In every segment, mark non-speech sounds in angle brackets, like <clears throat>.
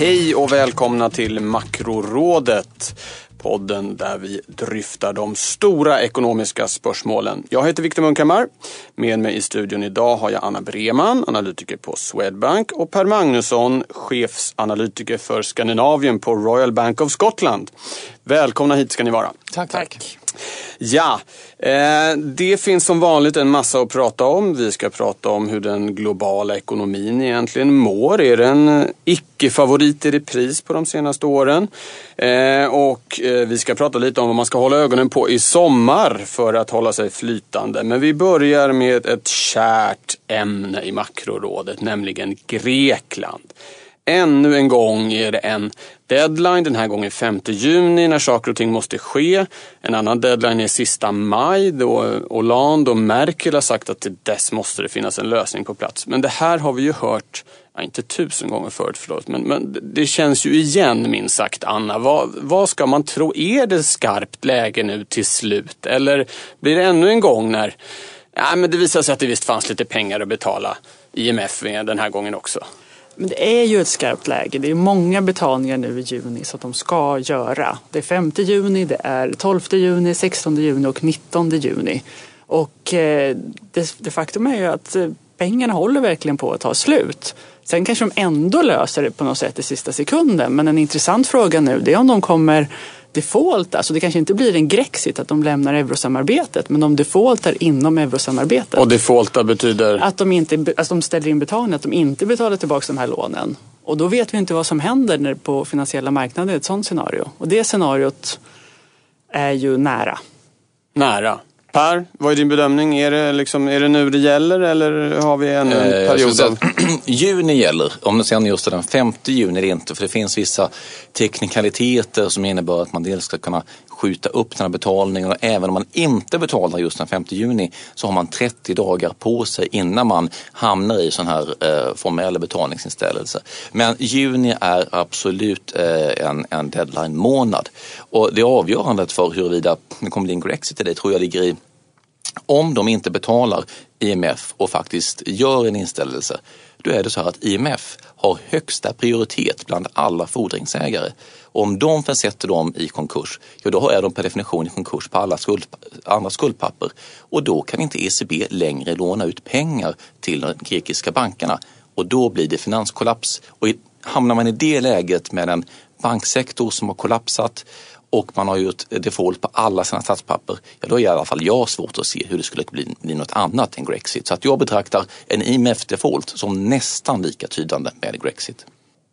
Hej och välkomna till Makrorådet. Podden där vi dryftar de stora ekonomiska spörsmålen. Jag heter Viktor Munkhammar. Med mig i studion idag har jag Anna Breman, analytiker på Swedbank och Per Magnusson, chefsanalytiker för Skandinavien på Royal Bank of Scotland. Välkomna hit ska ni vara. Tack. Tack. Ja, eh, det finns som vanligt en massa att prata om. Vi ska prata om hur den globala ekonomin egentligen mår. Är den icke-favorit i repris på de senaste åren? Eh, och eh, vi ska prata lite om vad man ska hålla ögonen på i sommar för att hålla sig flytande. Men vi börjar med ett kärt ämne i makrorådet, nämligen Grekland. Ännu en gång är det en deadline, den här gången 5 juni när saker och ting måste ske. En annan deadline är sista maj då Hollande och Merkel har sagt att till dess måste det finnas en lösning på plats. Men det här har vi ju hört, ja, inte tusen gånger förut förlåt, men, men det känns ju igen minst sagt Anna. Vad, vad ska man tro, är det skarpt läge nu till slut? Eller blir det ännu en gång när ja, men det visar sig att det visst fanns lite pengar att betala IMF med den här gången också? Men det är ju ett skarpt läge. Det är många betalningar nu i juni som de ska göra. Det är 5 juni, det är 12 juni, 16 juni och 19 juni. Och eh, det, det faktum är ju att eh, pengarna håller verkligen på att ta slut. Sen kanske de ändå löser det på något sätt i sista sekunden. Men en intressant fråga nu det är om de kommer default, alltså det kanske inte blir en grexit att de lämnar eurosamarbetet, men de defaultar inom eurosamarbetet. Och defaulta betyder? Att de, inte, att de ställer in betalning, att de inte betalar tillbaka de här lånen. Och då vet vi inte vad som händer när på finansiella marknader i ett sådant scenario. Och det scenariot är ju nära. Nära? Per, vad är din bedömning? Är det, liksom, är det nu det gäller eller har vi en, en eh, period av... <clears throat> juni gäller. Om det sen just den 5 juni är det inte. För det finns vissa teknikaliteter som innebär att man dels ska kunna skjuta upp den här betalningen och även om man inte betalar just den 5 juni så har man 30 dagar på sig innan man hamnar i sån här eh, formell betalningsinställelse. Men juni är absolut eh, en, en deadline-månad och det avgörandet för huruvida det kommer bli en Grexit det tror jag ligger i om de inte betalar IMF och faktiskt gör en inställelse, då är det så här att IMF har högsta prioritet bland alla fordringsägare. Om de försätter dem i konkurs, ja då är de per definition i konkurs på alla skuld, andra skuldpapper. Och då kan inte ECB längre låna ut pengar till de grekiska bankerna. Och då blir det finanskollaps. Och hamnar man i det läget med en banksektor som har kollapsat och man har gjort default på alla sina statspapper, ja då är i alla fall jag svårt att se hur det skulle bli, bli något annat än Grexit. Så att jag betraktar en IMF-default som nästan lika tydande med Grexit.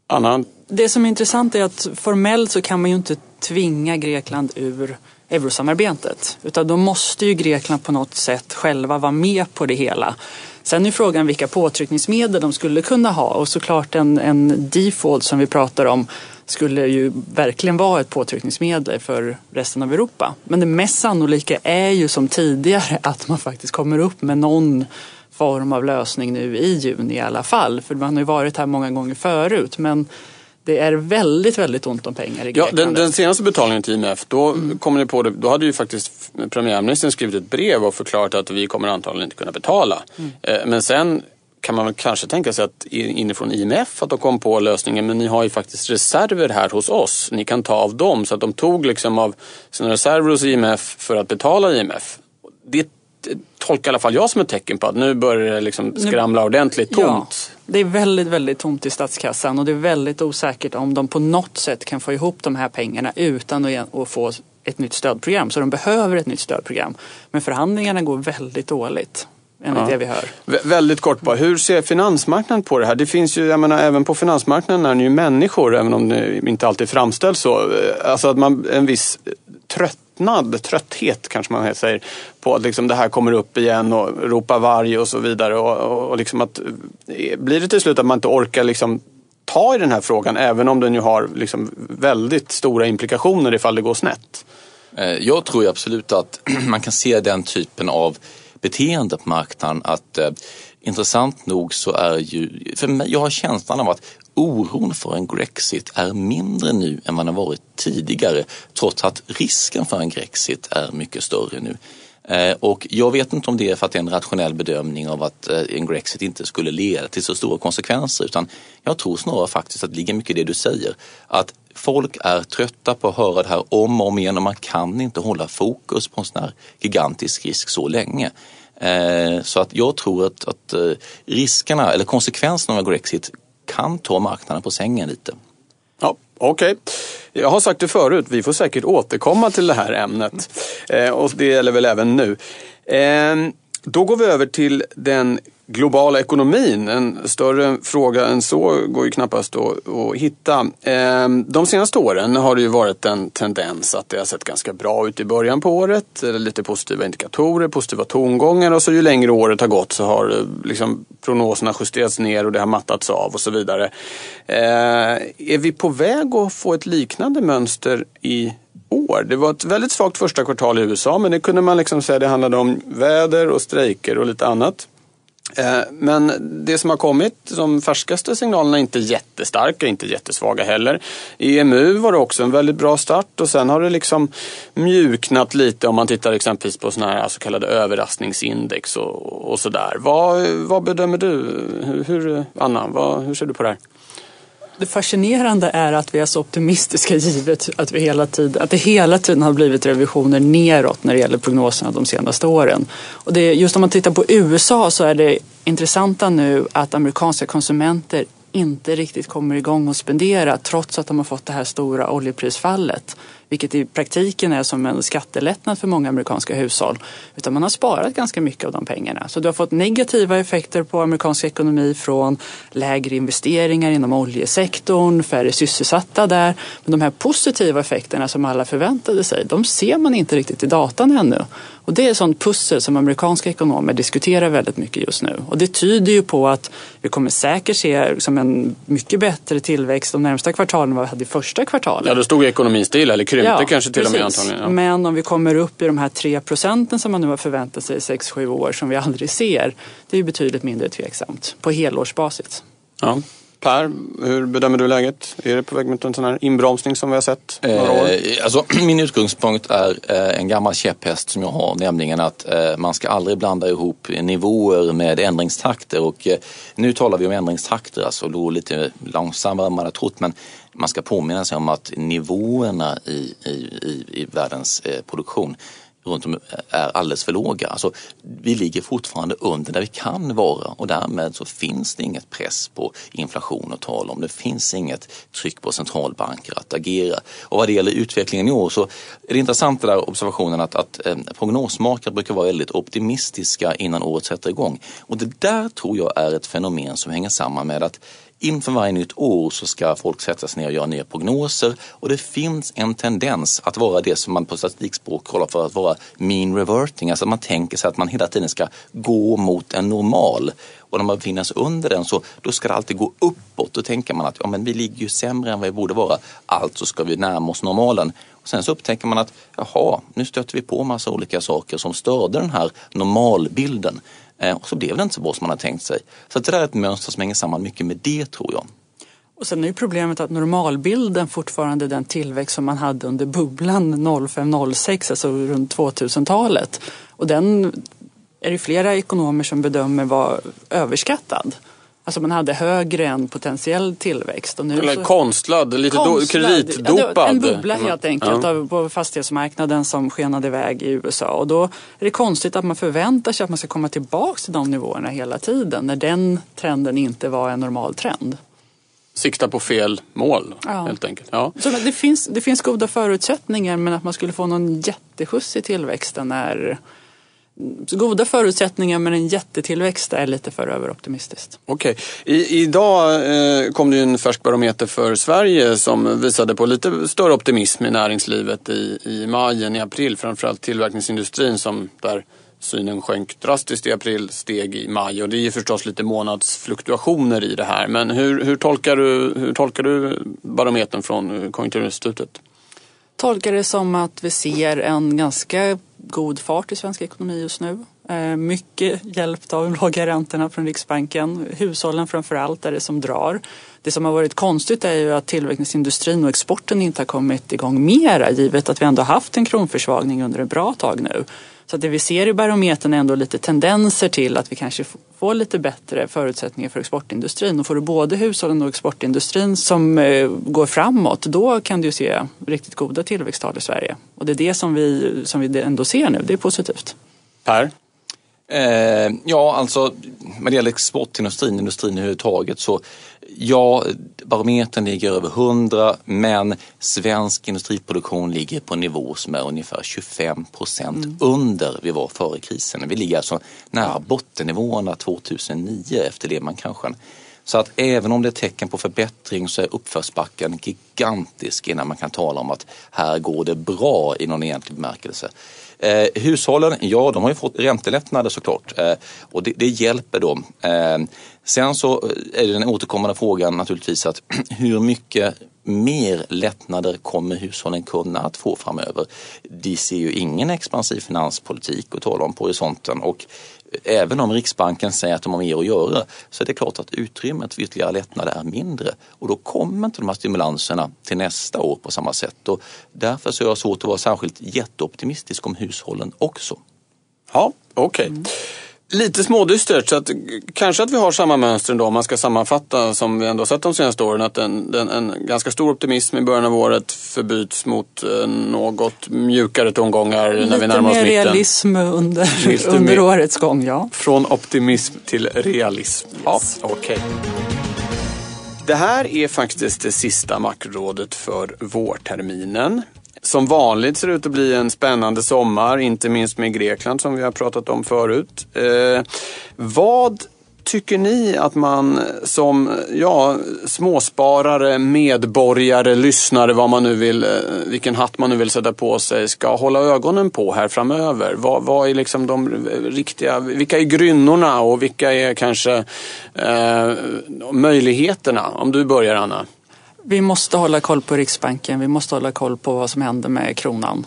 Anna? Det som är intressant är att formellt så kan man ju inte tvinga Grekland ur eurosamarbetet. Utan då måste ju Grekland på något sätt själva vara med på det hela. Sen är frågan vilka påtryckningsmedel de skulle kunna ha och såklart en, en default som vi pratar om skulle ju verkligen vara ett påtryckningsmedel för resten av Europa. Men det mest sannolika är ju som tidigare <laughs> att man faktiskt kommer upp med någon form av lösning nu i juni i alla fall. För man har ju varit här många gånger förut. Men det är väldigt, väldigt ont om pengar i Grekland. Ja, den, den senaste betalningen till IMF, då, mm. kom ni på det, då hade ju faktiskt premiärministern skrivit ett brev och förklarat att vi kommer antagligen inte kunna betala. Mm. Eh, men sen kan man väl kanske tänka sig att inifrån IMF att de kom på lösningen men ni har ju faktiskt reserver här hos oss. Ni kan ta av dem. Så att de tog liksom av sina reserver hos IMF för att betala IMF. Det tolkar i alla fall jag som ett tecken på att nu börjar det liksom skramla ordentligt tomt. Ja, det är väldigt, väldigt tomt i statskassan och det är väldigt osäkert om de på något sätt kan få ihop de här pengarna utan att få ett nytt stödprogram. Så de behöver ett nytt stödprogram. Men förhandlingarna går väldigt dåligt enligt ja. det vi hör. V väldigt kort bara, hur ser finansmarknaden på det här? Det finns ju, jag menar även på finansmarknaden är det ju människor, även om det inte alltid framställs så. Alltså att man, en viss tröttnad, trötthet kanske man säger, på att liksom det här kommer upp igen och ropa varg och så vidare. Och, och, och liksom att, blir det till slut att man inte orkar liksom ta i den här frågan även om den ju har liksom väldigt stora implikationer ifall det går snett? Eh, jag tror absolut att <clears throat> man kan se den typen av beteende på marknaden. Att eh, intressant nog så är ju, för mig, jag har känslan av att oron för en Grexit är mindre nu än vad den har varit tidigare. Trots att risken för en Grexit är mycket större nu. Eh, och jag vet inte om det är för att det är en rationell bedömning av att eh, en Grexit inte skulle leda till så stora konsekvenser utan jag tror snarare faktiskt att det ligger mycket i det du säger. Att folk är trötta på att höra det här om och om igen och man kan inte hålla fokus på en sån här gigantisk risk så länge. Eh, så att jag tror att, att riskerna eller konsekvenserna av Grexit kan ta marknaden på sängen lite. Okej, okay. jag har sagt det förut, vi får säkert återkomma till det här ämnet. Eh, och det gäller väl även nu. Eh, då går vi över till den globala ekonomin. En större fråga än så går ju knappast att, att hitta. Ehm, de senaste åren har det ju varit en tendens att det har sett ganska bra ut i början på året. Lite positiva indikatorer, positiva tongångar och så ju längre året har gått så har eh, liksom prognoserna justerats ner och det har mattats av och så vidare. Ehm, är vi på väg att få ett liknande mönster i år. Det var ett väldigt svagt första kvartal i USA men det kunde man liksom säga det handlade om väder och strejker och lite annat. Eh, men det som har kommit, de färskaste signalerna är inte jättestarka, inte jättesvaga heller. I EMU var det också en väldigt bra start och sen har det liksom mjuknat lite om man tittar exempelvis på såna här så kallade överraskningsindex och, och sådär. Vad, vad bedömer du? Hur, Anna, vad, hur ser du på det här? Det fascinerande är att vi är så optimistiska givet att, vi hela tiden, att det hela tiden har blivit revisioner neråt när det gäller prognoserna de senaste åren. Och det, just om man tittar på USA så är det intressanta nu att amerikanska konsumenter inte riktigt kommer igång och spendera trots att de har fått det här stora oljeprisfallet vilket i praktiken är som en skattelättnad för många amerikanska hushåll. Utan man har sparat ganska mycket av de pengarna. Så du har fått negativa effekter på amerikansk ekonomi från lägre investeringar inom oljesektorn, färre sysselsatta där. Men de här positiva effekterna som alla förväntade sig, de ser man inte riktigt i datan ännu. Och det är ett sånt pussel som amerikanska ekonomer diskuterar väldigt mycket just nu. Och det tyder ju på att vi kommer säkert se liksom en mycket bättre tillväxt de närmsta kvartalen än vad vi hade i första kvartalet. Ja, då stod ekonomin still eller krympte ja, kanske till precis. och med antagligen. Ja. Men om vi kommer upp i de här 3 procenten som man nu har förväntat sig i 6-7 år som vi aldrig ser. Det är betydligt mindre tveksamt på helårsbasis. Ja. Per, hur bedömer du läget? Är det på väg mot en sån här inbromsning som vi har sett några år? Eh, alltså, <clears throat> min utgångspunkt är eh, en gammal käpphäst som jag har, nämligen att eh, man ska aldrig blanda ihop nivåer med ändringstakter. Och, nu talar vi om ändringstakter, alltså då lite långsammare än man har trott. Men man ska påminna sig om att nivåerna i, i, i, i världens produktion runt om eh, är alldeles för låga. Alltså, vi ligger fortfarande under där vi kan vara och därmed så finns det inget press på inflation att tala om. Det finns inget tryck på centralbanker att agera. Och vad det gäller utvecklingen i år så är det intressant den där observationen att, att eh, prognosmakare brukar vara väldigt optimistiska innan året sätter igång. Och det där tror jag är ett fenomen som hänger samman med att inför varje nytt år så ska folk sätta sig ner och göra nya prognoser och det finns en tendens att vara det som man på statistikspråk kallar för att vara mean reverting. Alltså man tänker sig att man hela tiden ska gå mot en normal. Och när man befinner sig under den så då ska det alltid gå uppåt. Då tänker man att ja, men vi ligger ju sämre än vad vi borde vara. Alltså ska vi närma oss normalen. Och sen så upptäcker man att jaha, nu stöter vi på massa olika saker som störde den här normalbilden. Eh, och så blev det inte så bra som man hade tänkt sig. Så det där är ett mönster som hänger samman mycket med det tror jag. Och sen är ju problemet att normalbilden fortfarande är den tillväxt som man hade under bubblan 05-06, alltså runt 2000-talet. Och den är det flera ekonomer som bedömer var överskattad. Alltså man hade högre än potentiell tillväxt. Och nu Eller så... konstlad, lite konstlad, kreditdopad. Ja, en bubbla helt enkelt ja. på fastighetsmarknaden som skenade iväg i USA. Och då är det konstigt att man förväntar sig att man ska komma tillbaka till de nivåerna hela tiden när den trenden inte var en normal trend. Sikta på fel mål ja. helt enkelt. Ja. Så det, finns, det finns goda förutsättningar men att man skulle få någon jätteskjuts i tillväxten är goda förutsättningar men en jättetillväxt är lite för överoptimistiskt. Okej. Okay. idag eh, kom det en färsk barometer för Sverige som visade på lite större optimism i näringslivet i, i maj än i april. Framförallt tillverkningsindustrin som där synen sjönk drastiskt i april, steg i maj och det är förstås lite månadsfluktuationer i det här. Men hur, hur, tolkar, du, hur tolkar du barometern från Konjunkturinstitutet? Tolkar det som att vi ser en ganska god fart i svensk ekonomi just nu. Eh, mycket hjälpt av de låga räntorna från Riksbanken. Hushållen framför allt är det som drar. Det som har varit konstigt är ju att tillverkningsindustrin och exporten inte har kommit igång mera givet att vi ändå haft en kronförsvagning under ett bra tag nu. Så det vi ser i barometern är ändå lite tendenser till att vi kanske får lite bättre förutsättningar för exportindustrin. Och får du både hushållen och exportindustrin som eh, går framåt då kan du se riktigt goda tillväxttal i Sverige. Och det är det som vi, som vi ändå ser nu, det är positivt. Per? Eh, ja, alltså när det gäller exportindustrin, industrin överhuvudtaget så ja, barometern ligger över 100 men svensk industriproduktion ligger på en nivå som är ungefär 25 procent mm. under vi var före krisen. Vi ligger alltså nära bottennivåerna 2009 efter Lehman-kraschen. Så att även om det är tecken på förbättring så är uppförsbacken gigantisk innan man kan tala om att här går det bra i någon egentlig bemärkelse. Eh, hushållen, ja de har ju fått räntelättnader såklart eh, och det, det, hjälper dem. Eh, sen så är det den återkommande frågan naturligtvis att <clears throat> hur mycket mer lättnader kommer hushållen kunna att få framöver? De ser ju ingen expansiv finanspolitik att tala om på horisonten och även om Riksbanken säger att de har mer att göra så är det klart att utrymmet för ytterligare lättnader är mindre och då kommer inte de här stimulanserna till nästa år på samma sätt och därför så är jag svårt att vara särskilt jätteoptimistisk om hushållen också. Ja, okej. Okay. Mm lite smådystert. Så att, kanske att vi har samma mönster ändå om man ska sammanfatta som vi ändå sett de senaste åren. Att en, en, en ganska stor optimism i början av året förbyts mot eh, något mjukare tongångar lite när vi närmar oss mitten. Lite mer realism under, under årets gång, ja. Från optimism till realism. Yes. Ja, okej. Okay. Det här är faktiskt det sista makrorådet för vårterminen som vanligt ser det ut att bli en spännande sommar, inte minst med Grekland som vi har pratat om förut. Eh, vad tycker ni att man som ja, småsparare, medborgare, lyssnare, vad man nu vill, eh, vilken hatt man nu vill sätta på sig, ska hålla ögonen på här framöver? Vad, vad är liksom de riktiga, vilka är grynnorna och vilka är kanske eh, möjligheterna? Om du börjar Anna vi måste hålla koll på Riksbanken. Vi måste hålla koll på vad som händer med kronan.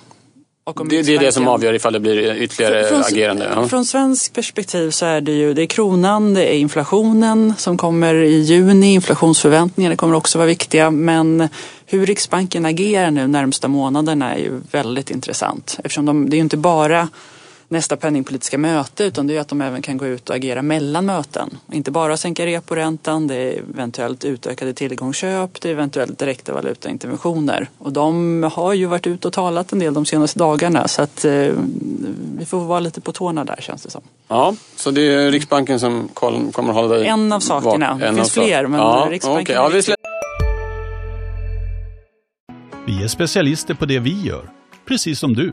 Det, det, är det som avgör ifall det blir ytterligare från, agerande? Ja. Från svensk perspektiv så är det ju det är kronan, det är inflationen som kommer i juni. Inflationsförväntningarna kommer också vara viktiga. Men hur Riksbanken agerar nu närmsta månaderna är ju väldigt intressant. Eftersom de, det är ju inte bara nästa penningpolitiska möte utan det är att de även kan gå ut och agera mellan möten. Inte bara sänka reporäntan, det är eventuellt utökade tillgångsköp, det är eventuellt direkta valutainterventioner. Och de har ju varit ute och talat en del de senaste dagarna så att eh, vi får vara lite på tårna där känns det som. Ja, så det är Riksbanken som kommer att hålla dig En av sakerna, det finns fler men ja, Riksbanken okay. ja, vi, slä... vi är specialister på det vi gör, precis som du.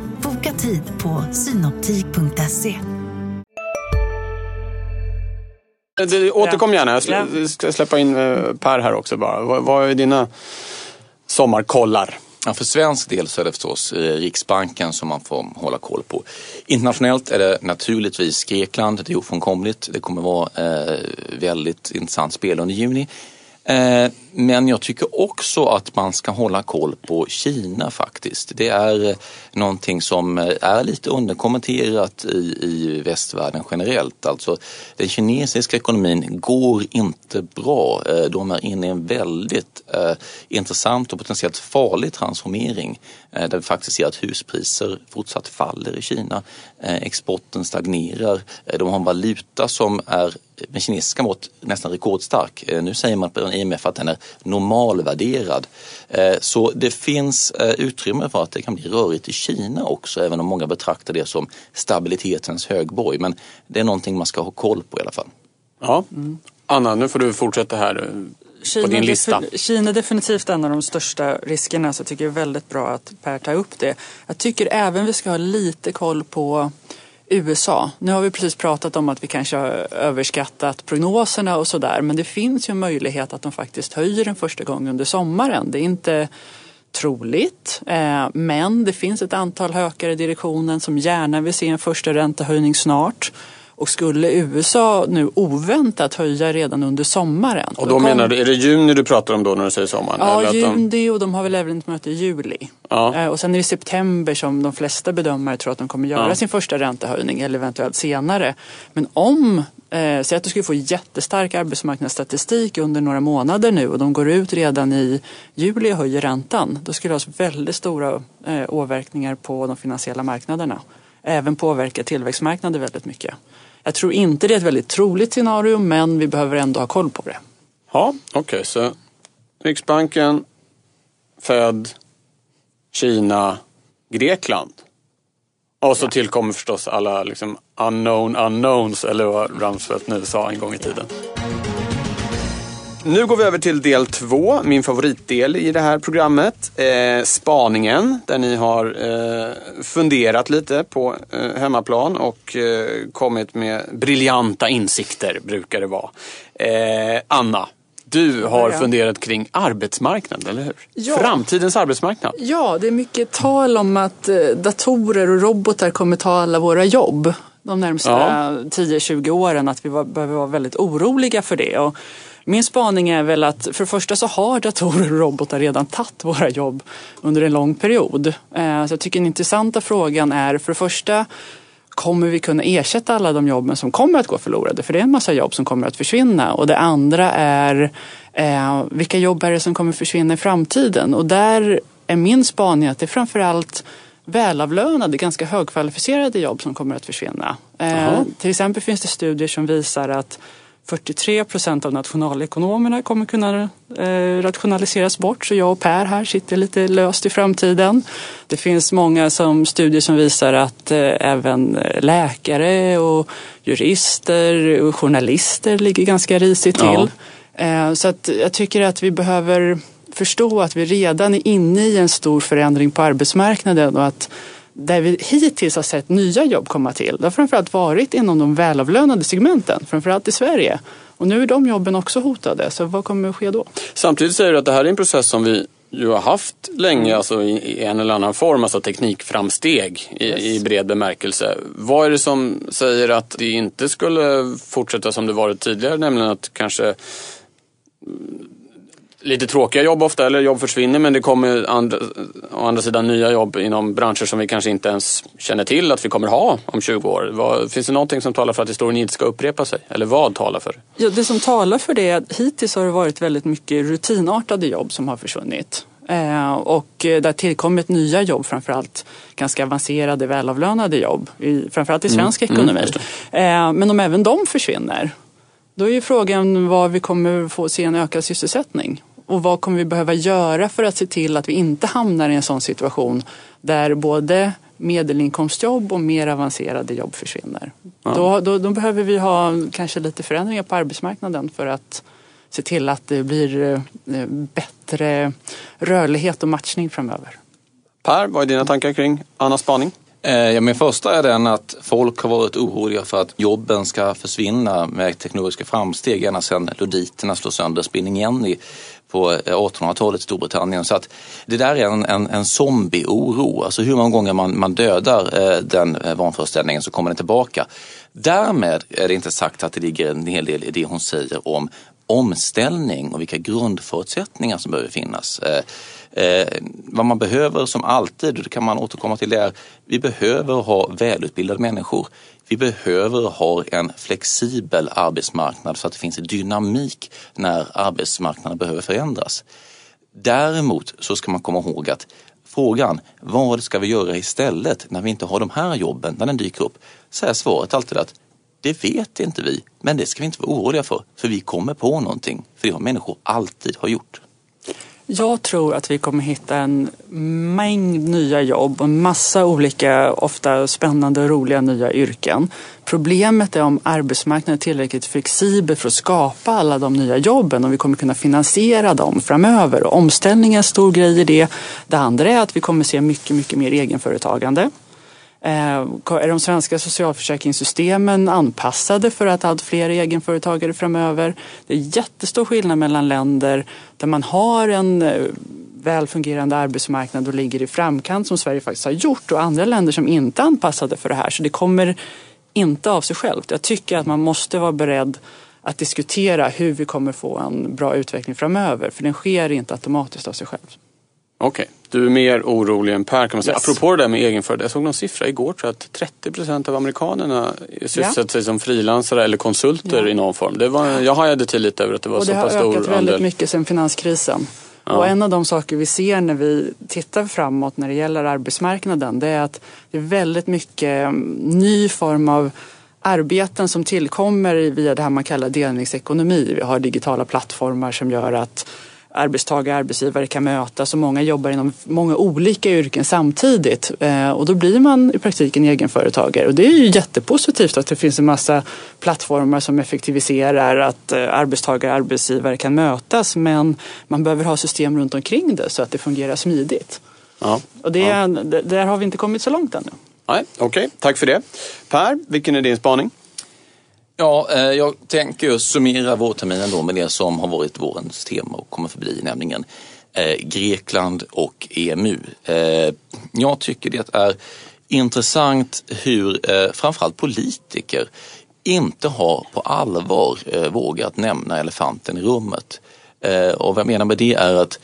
Boka tid på synoptik.se. Återkom gärna. Jag ska släppa in eh, Per här också bara. Vad är dina sommarkollar? Ja, för svensk del så är det förstås eh, Riksbanken som man får hålla koll på. Internationellt är det naturligtvis Grekland, det är ofrånkomligt. Det kommer vara eh, väldigt intressant spel under juni. Eh, men jag tycker också att man ska hålla koll på Kina faktiskt. Det är eh, någonting som eh, är lite underkommenterat i, i västvärlden generellt. Alltså den kinesiska ekonomin går inte bra. Eh, de är inne i en väldigt eh, intressant och potentiellt farlig transformering eh, där vi faktiskt ser att huspriser fortsatt faller i Kina. Eh, exporten stagnerar. De har en valuta som är med kinesiska mått nästan rekordstark. Nu säger man på IMF att den är normalvärderad. Eh, så det finns eh, utrymme för att det kan bli rörigt i Kina också, även om många betraktar det som stabilitetens högborg. Men det är någonting man ska ha koll på i alla fall. Ja. Anna, nu får du fortsätta här Kina, på din lista. Kina är definitivt en av de största riskerna så jag tycker det är väldigt bra att Per tar upp det. Jag tycker även vi ska ha lite koll på USA. Nu har vi precis pratat om att vi kanske har överskattat prognoserna och sådär men det finns ju en möjlighet att de faktiskt höjer en första gång under sommaren. Det är inte troligt eh, men det finns ett antal hökare i direktionen som gärna vill se en första räntehöjning snart. Och skulle USA nu oväntat höja redan under sommaren. Och då, då menar du, är det juni du pratar om då när du säger sommaren? Ja, juni och de har väl även ett möte i juli. Ja. Eh, och sen är det september som de flesta bedömare tror att de kommer göra ja. sin första räntehöjning eller eventuellt senare. Men om, eh, säg att du skulle få jättestark arbetsmarknadsstatistik under några månader nu och de går ut redan i juli och höjer räntan. Då skulle det ha väldigt stora eh, åverkningar på de finansiella marknaderna. Även påverka tillväxtmarknader väldigt mycket. Jag tror inte det är ett väldigt troligt scenario men vi behöver ändå ha koll på det. Ja, okej okay, så Riksbanken, Fed, Kina, Grekland. Och så ja. tillkommer förstås alla liksom unknown unknowns eller vad Ramsfeldt nu sa en gång i tiden. Nu går vi över till del två, min favoritdel i det här programmet. Eh, spaningen, där ni har eh, funderat lite på eh, hemmaplan och eh, kommit med briljanta insikter, brukar det vara. Eh, Anna, du har ja. funderat kring arbetsmarknaden, eller hur? Ja. Framtidens arbetsmarknad. Ja, det är mycket tal om att eh, datorer och robotar kommer ta alla våra jobb de närmsta ja. 10-20 åren. Att vi var, behöver vara väldigt oroliga för det. Och min spaning är väl att för det första så har datorer och robotar redan tagit våra jobb under en lång period. Eh, så jag tycker den intressanta frågan är för det första kommer vi kunna ersätta alla de jobben som kommer att gå förlorade? För det är en massa jobb som kommer att försvinna. Och det andra är eh, vilka jobb är det som kommer försvinna i framtiden? Och där är min spaning att det är framförallt välavlönade, ganska högkvalificerade jobb som kommer att försvinna. Eh, till exempel finns det studier som visar att 43 procent av nationalekonomerna kommer kunna eh, rationaliseras bort. Så jag och Per här sitter lite löst i framtiden. Det finns många som, studier som visar att eh, även läkare och jurister och journalister ligger ganska risigt till. Ja. Eh, så att jag tycker att vi behöver förstå att vi redan är inne i en stor förändring på arbetsmarknaden och att där vi hittills har sett nya jobb komma till, det har framförallt varit inom de välavlönade segmenten, framförallt i Sverige. Och nu är de jobben också hotade, så vad kommer att ske då? Samtidigt säger du att det här är en process som vi ju har haft länge, mm. alltså i en eller annan form, alltså teknikframsteg i, yes. i bred bemärkelse. Vad är det som säger att det inte skulle fortsätta som det varit tidigare, nämligen att kanske lite tråkiga jobb ofta, eller jobb försvinner men det kommer andra, å andra sidan nya jobb inom branscher som vi kanske inte ens känner till att vi kommer ha om 20 år. Vad, finns det någonting som talar för att historien inte ska upprepa sig? Eller vad talar för? Ja, det som talar för det är att hittills har det varit väldigt mycket rutinartade jobb som har försvunnit. Eh, och där tillkommit nya jobb, framförallt ganska avancerade välavlönade jobb, i, framförallt i mm. svensk mm, ekonomi. Mm, eh, men om även de försvinner, då är ju frågan var vi kommer få se en ökad sysselsättning. Och vad kommer vi behöva göra för att se till att vi inte hamnar i en sån situation där både medelinkomstjobb och mer avancerade jobb försvinner. Ja. Då, då, då, behöver vi ha kanske lite förändringar på arbetsmarknaden för att se till att det blir eh, bättre rörlighet och matchning framöver. Per, vad är dina tankar kring Annas spaning? Eh, ja, min första är den att folk har varit oroliga för att jobben ska försvinna med teknologiska framsteg ända sedan luditerna slog sönder spinning Jenny på eh, 1800-talet i Storbritannien. Så att det där är en, en, en zombieoro. Alltså hur många gånger man, man dödar eh, den eh, vanföreställningen så kommer den tillbaka. Därmed är det inte sagt att det ligger en hel del i det hon säger om omställning och vilka grundförutsättningar som behöver finnas. Eh, eh, vad man behöver som alltid, och det kan man återkomma till, det är vi behöver ha välutbildade människor. Vi behöver ha en flexibel arbetsmarknad så att det finns dynamik när arbetsmarknaden behöver förändras. Däremot så ska man komma ihåg att frågan, vad ska vi göra istället när vi inte har de här jobben, när den dyker upp? Så är svaret alltid att Det vet inte vi, men det ska vi inte vara oroliga för, för vi kommer på någonting. För det har människor alltid har gjort. Jag tror att vi kommer hitta en mängd nya jobb och en massa olika, ofta spännande och roliga nya yrken. Problemet är om arbetsmarknaden är tillräckligt flexibel för att skapa alla de nya jobben och vi kommer kunna finansiera dem framöver. Och omställning är en stor grej i det. Det andra är att vi kommer se mycket, mycket mer egenföretagande. Eh, är de svenska socialförsäkringssystemen anpassade för att allt fler är egenföretagare framöver? Det är jättestor skillnad mellan länder där man har en eh, välfungerande väl fungerande arbetsmarknad och ligger i framkant som Sverige faktiskt har gjort och andra länder som inte är anpassade för det här. Så det kommer inte av sig självt. Jag tycker att man måste vara beredd att diskutera hur vi kommer få en bra utveckling framöver. För den sker inte automatiskt av sig själv. Okej, du är mer orolig än Per kan man säga. Yes. Apropå det där med egenföretag. Jag såg någon siffra igår tror jag att 30 procent av amerikanerna sysselsätter sig som frilansare eller konsulter Ja. i någon form. Det var, jag hajade till lite över att det var Och så det har pass ökat stor väldigt andel. mycket sedan finanskrisen. Ja. Och en av de saker vi ser när vi tittar framåt när det gäller arbetsmarknaden det är att det är väldigt mycket mm, ny form av arbeten som tillkommer via det här man kallar delningsekonomi. Vi har digitala plattformar som gör att arbetstagare och arbetsgivare kan mötas och många jobbar inom många olika yrken samtidigt. Eh, och då blir man i praktiken egenföretagare. Och det är ju jättepositivt att det finns en massa plattformar som effektiviserar att eh, arbetstagare och arbetsgivare kan mötas. Men man behöver ha system runt omkring det så att det fungerar smidigt. Ja. Och det, det, där har vi inte kommit så långt ännu. Nej, Okej, tack för det. Per, vilken är din spaning? Ja, eh, jag tänker summera vårterminen då med det som har varit vårens tema och kommer förbli, nämligen eh, Grekland och EMU. Eh, jag tycker det är intressant hur framförallt politiker inte har på allvar vågat nämna elefanten i rummet. Och vad jag menar med det är att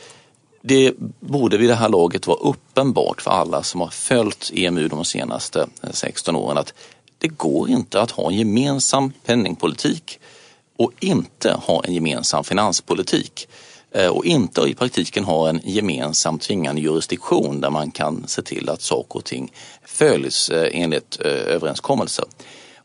det borde vid det här laget vara uppenbart för alla som har följt EMU de senaste 16 åren att det går inte att ha en gemensam penningpolitik och inte ha en gemensam finanspolitik eh, och inte i praktiken ha en gemensam tvingande jurisdiktion där man kan se till att saker och ting följs eh, enligt eh, överenskommelser.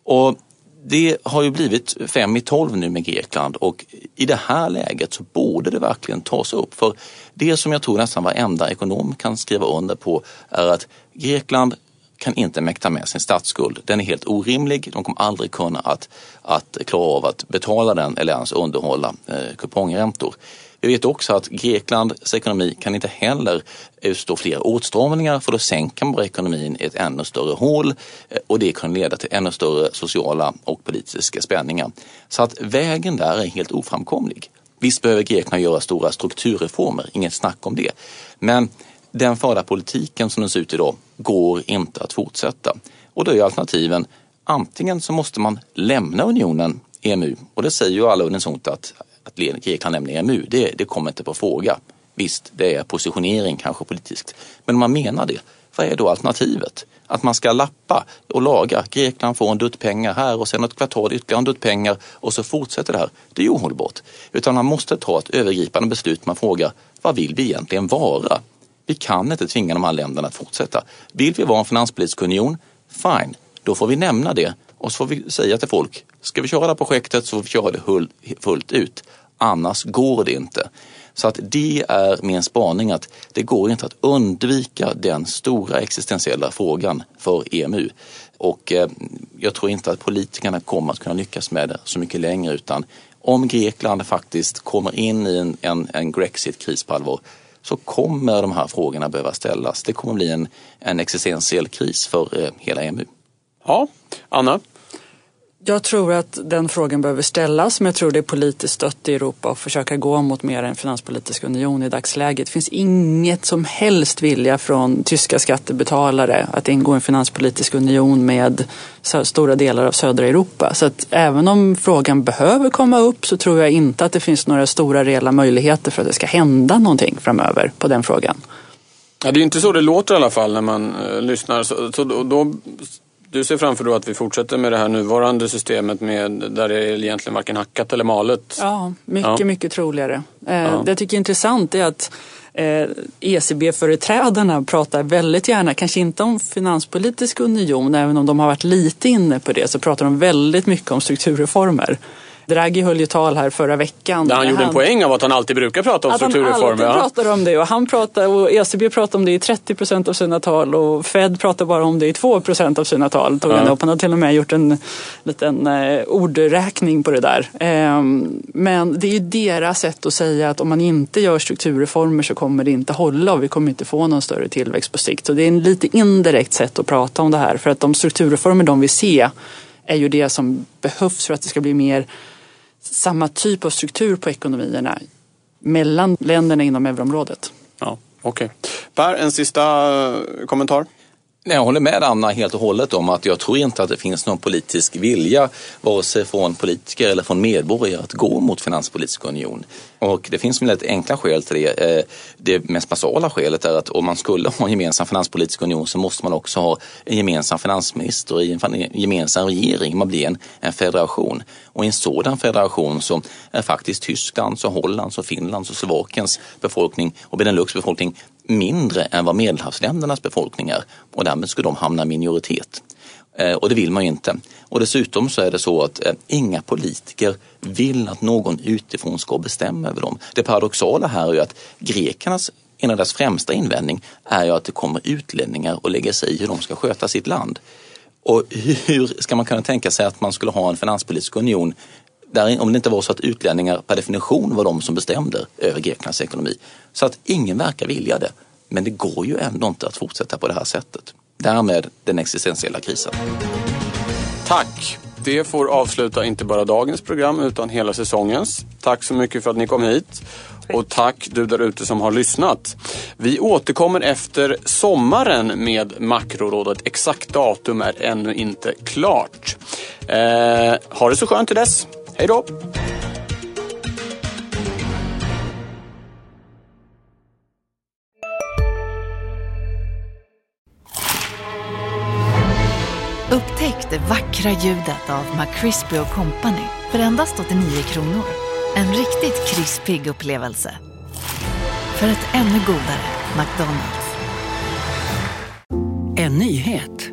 Och det har ju blivit fem i tolv nu med Grekland och i det här läget så borde det verkligen tas upp. För det som jag tror nästan varenda ekonom kan skriva under på är att Grekland kan inte mäkta med sin statsskuld. Den är helt orimlig. De kommer aldrig kunna att, att klara av att betala den eller ens underhålla eh, kupongräntor. Vi vet också att Greklands ekonomi kan inte heller utstå fler åtstramningar för då sänker man bara ekonomin i ett ännu större hål eh, och det kan leda till ännu större sociala och politiska spänningar. Så att vägen där är helt oframkomlig. Visst behöver Grekland göra stora strukturreformer, inget snack om det. Men den förda politiken som den ser ut idag går inte att fortsätta. Och då är alternativen antingen så måste man lämna unionen EMU och det säger ju alla unisont att, att Grekland lämnar EMU, det, det kommer inte på fråga. Visst, det är positionering kanske politiskt. Men om man menar det, vad är då alternativet? Att man ska lappa och laga. Grekland får en dutt pengar här och sen ett kvartal ytterligare en dutt pengar och så fortsätter det här. Det är ju ohållbart. Utan man måste ta ett övergripande beslut. Man frågar, vad vill vi egentligen vara? Vi kan inte tvinga de här länderna att fortsätta. Vill vi vara en finanspolitisk union? Fine, då får vi nämna det och så får vi säga till folk, ska vi köra det här projektet så får vi köra det fullt ut. Annars går det inte. Så att det är min spaning att det går inte att undvika den stora existentiella frågan för EMU. Och eh, jag tror inte att politikerna kommer att kunna lyckas med det så mycket längre utan om Grekland faktiskt kommer in i en, en, en Grexit-kris på allvar så kommer de här frågorna behöva ställas. Det kommer bli en, en existentiell kris för eh, hela EMU. Ja, Anna? Jag tror att den frågan behöver ställas men jag tror det är politiskt stött i Europa att försöka gå mot mer en finanspolitisk union i dagsläget. Det finns inget som helst vilja från tyska skattebetalare att ingå i en finanspolitisk union med stora delar av södra Europa. Så att även om frågan behöver komma upp så tror jag inte att det finns några stora reella möjligheter för att det ska hända någonting framöver på den frågan. Ja, det är inte så det låter i alla fall när man eh, lyssnar. Så, så då, då, du ser framför dig att vi fortsätter med det här nuvarande systemet med, där det är egentligen varken hackat eller malet. Ja, mycket, Ja. mycket troligare. Eh, Ja. Det jag tycker är intressant är att Eh, ECB-företrädarna pratar väldigt gärna, kanske inte om finanspolitisk union, även om de har varit lite inne på det, så pratar de väldigt mycket om strukturreformer. Draghi höll ju tal här förra veckan. Där han gjorde han, en poäng av att han alltid brukar prata om strukturreformer. Att han alltid pratar om det och han pratar och ECB pratar om det i 30 procent av sina tal och Fed pratar bara om det i 2 procent av sina tal. Tog ja. han, upp. han har till och med gjort en liten eh, ordräkning på det där. Eh, men det är ju deras sätt att säga att om man inte gör strukturreformer så kommer det inte hålla och vi kommer inte få någon större tillväxt på sikt. Så det är en lite indirekt sätt att prata om det här för att de strukturreformer de vill se är ju det som behövs för att det ska bli mer samma typ av struktur på ekonomierna mellan länderna inom euroområdet. Ja, Okej. Okay. Per, en sista eh, kommentar? Nej, Jag håller med Anna helt och hållet om att jag tror inte att det finns någon politisk vilja, vare sig från politiker eller från medborgare, att gå mot finanspolitisk union. Och det finns väldigt enkla skäl till det. Eh, det mest basala skälet är att om man skulle ha en gemensam finanspolitisk union så måste man också ha en gemensam finansminister i en gemensam regering. Man blir en, en federation. Och i en sådan federation så är faktiskt Tysklands, och Hollands, och Finlands och Slovakiens befolkning och Benelux befolkning mindre än vad medelhavsländernas befolkning är och därmed skulle de hamna i minoritet. Eh, och det vill man ju inte. Och dessutom så är det så att eh, inga politiker vill att någon utifrån ska bestämma över dem. Det paradoxala här är ju att grekernas en av deras främsta invändning är ju att det kommer utlänningar och lägger sig i hur de ska sköta sitt land. Och hur ska man kunna tänka sig att man skulle ha en finanspolitisk union där, om det inte var så att utlänningar per definition var de som bestämde över Greklands ekonomi. Så att ingen verkar vilja det. Men det går ju ändå inte att fortsätta på det här sättet. Därmed den existentiella krisen. Tack! Det får avsluta inte bara dagens program utan hela säsongens. Tack så mycket för att ni kom hit. Och tack du där ute som har lyssnat. Vi återkommer efter sommaren med Makrorådet. Exakt datum är ännu inte klart. Eh, ha det så skönt till dess. Hej då! Upptäck det vackra ljudet av McCrispy Company för endast 89 kronor. En riktigt krispig upplevelse. För ett ännu godare McDonalds. En nyhet.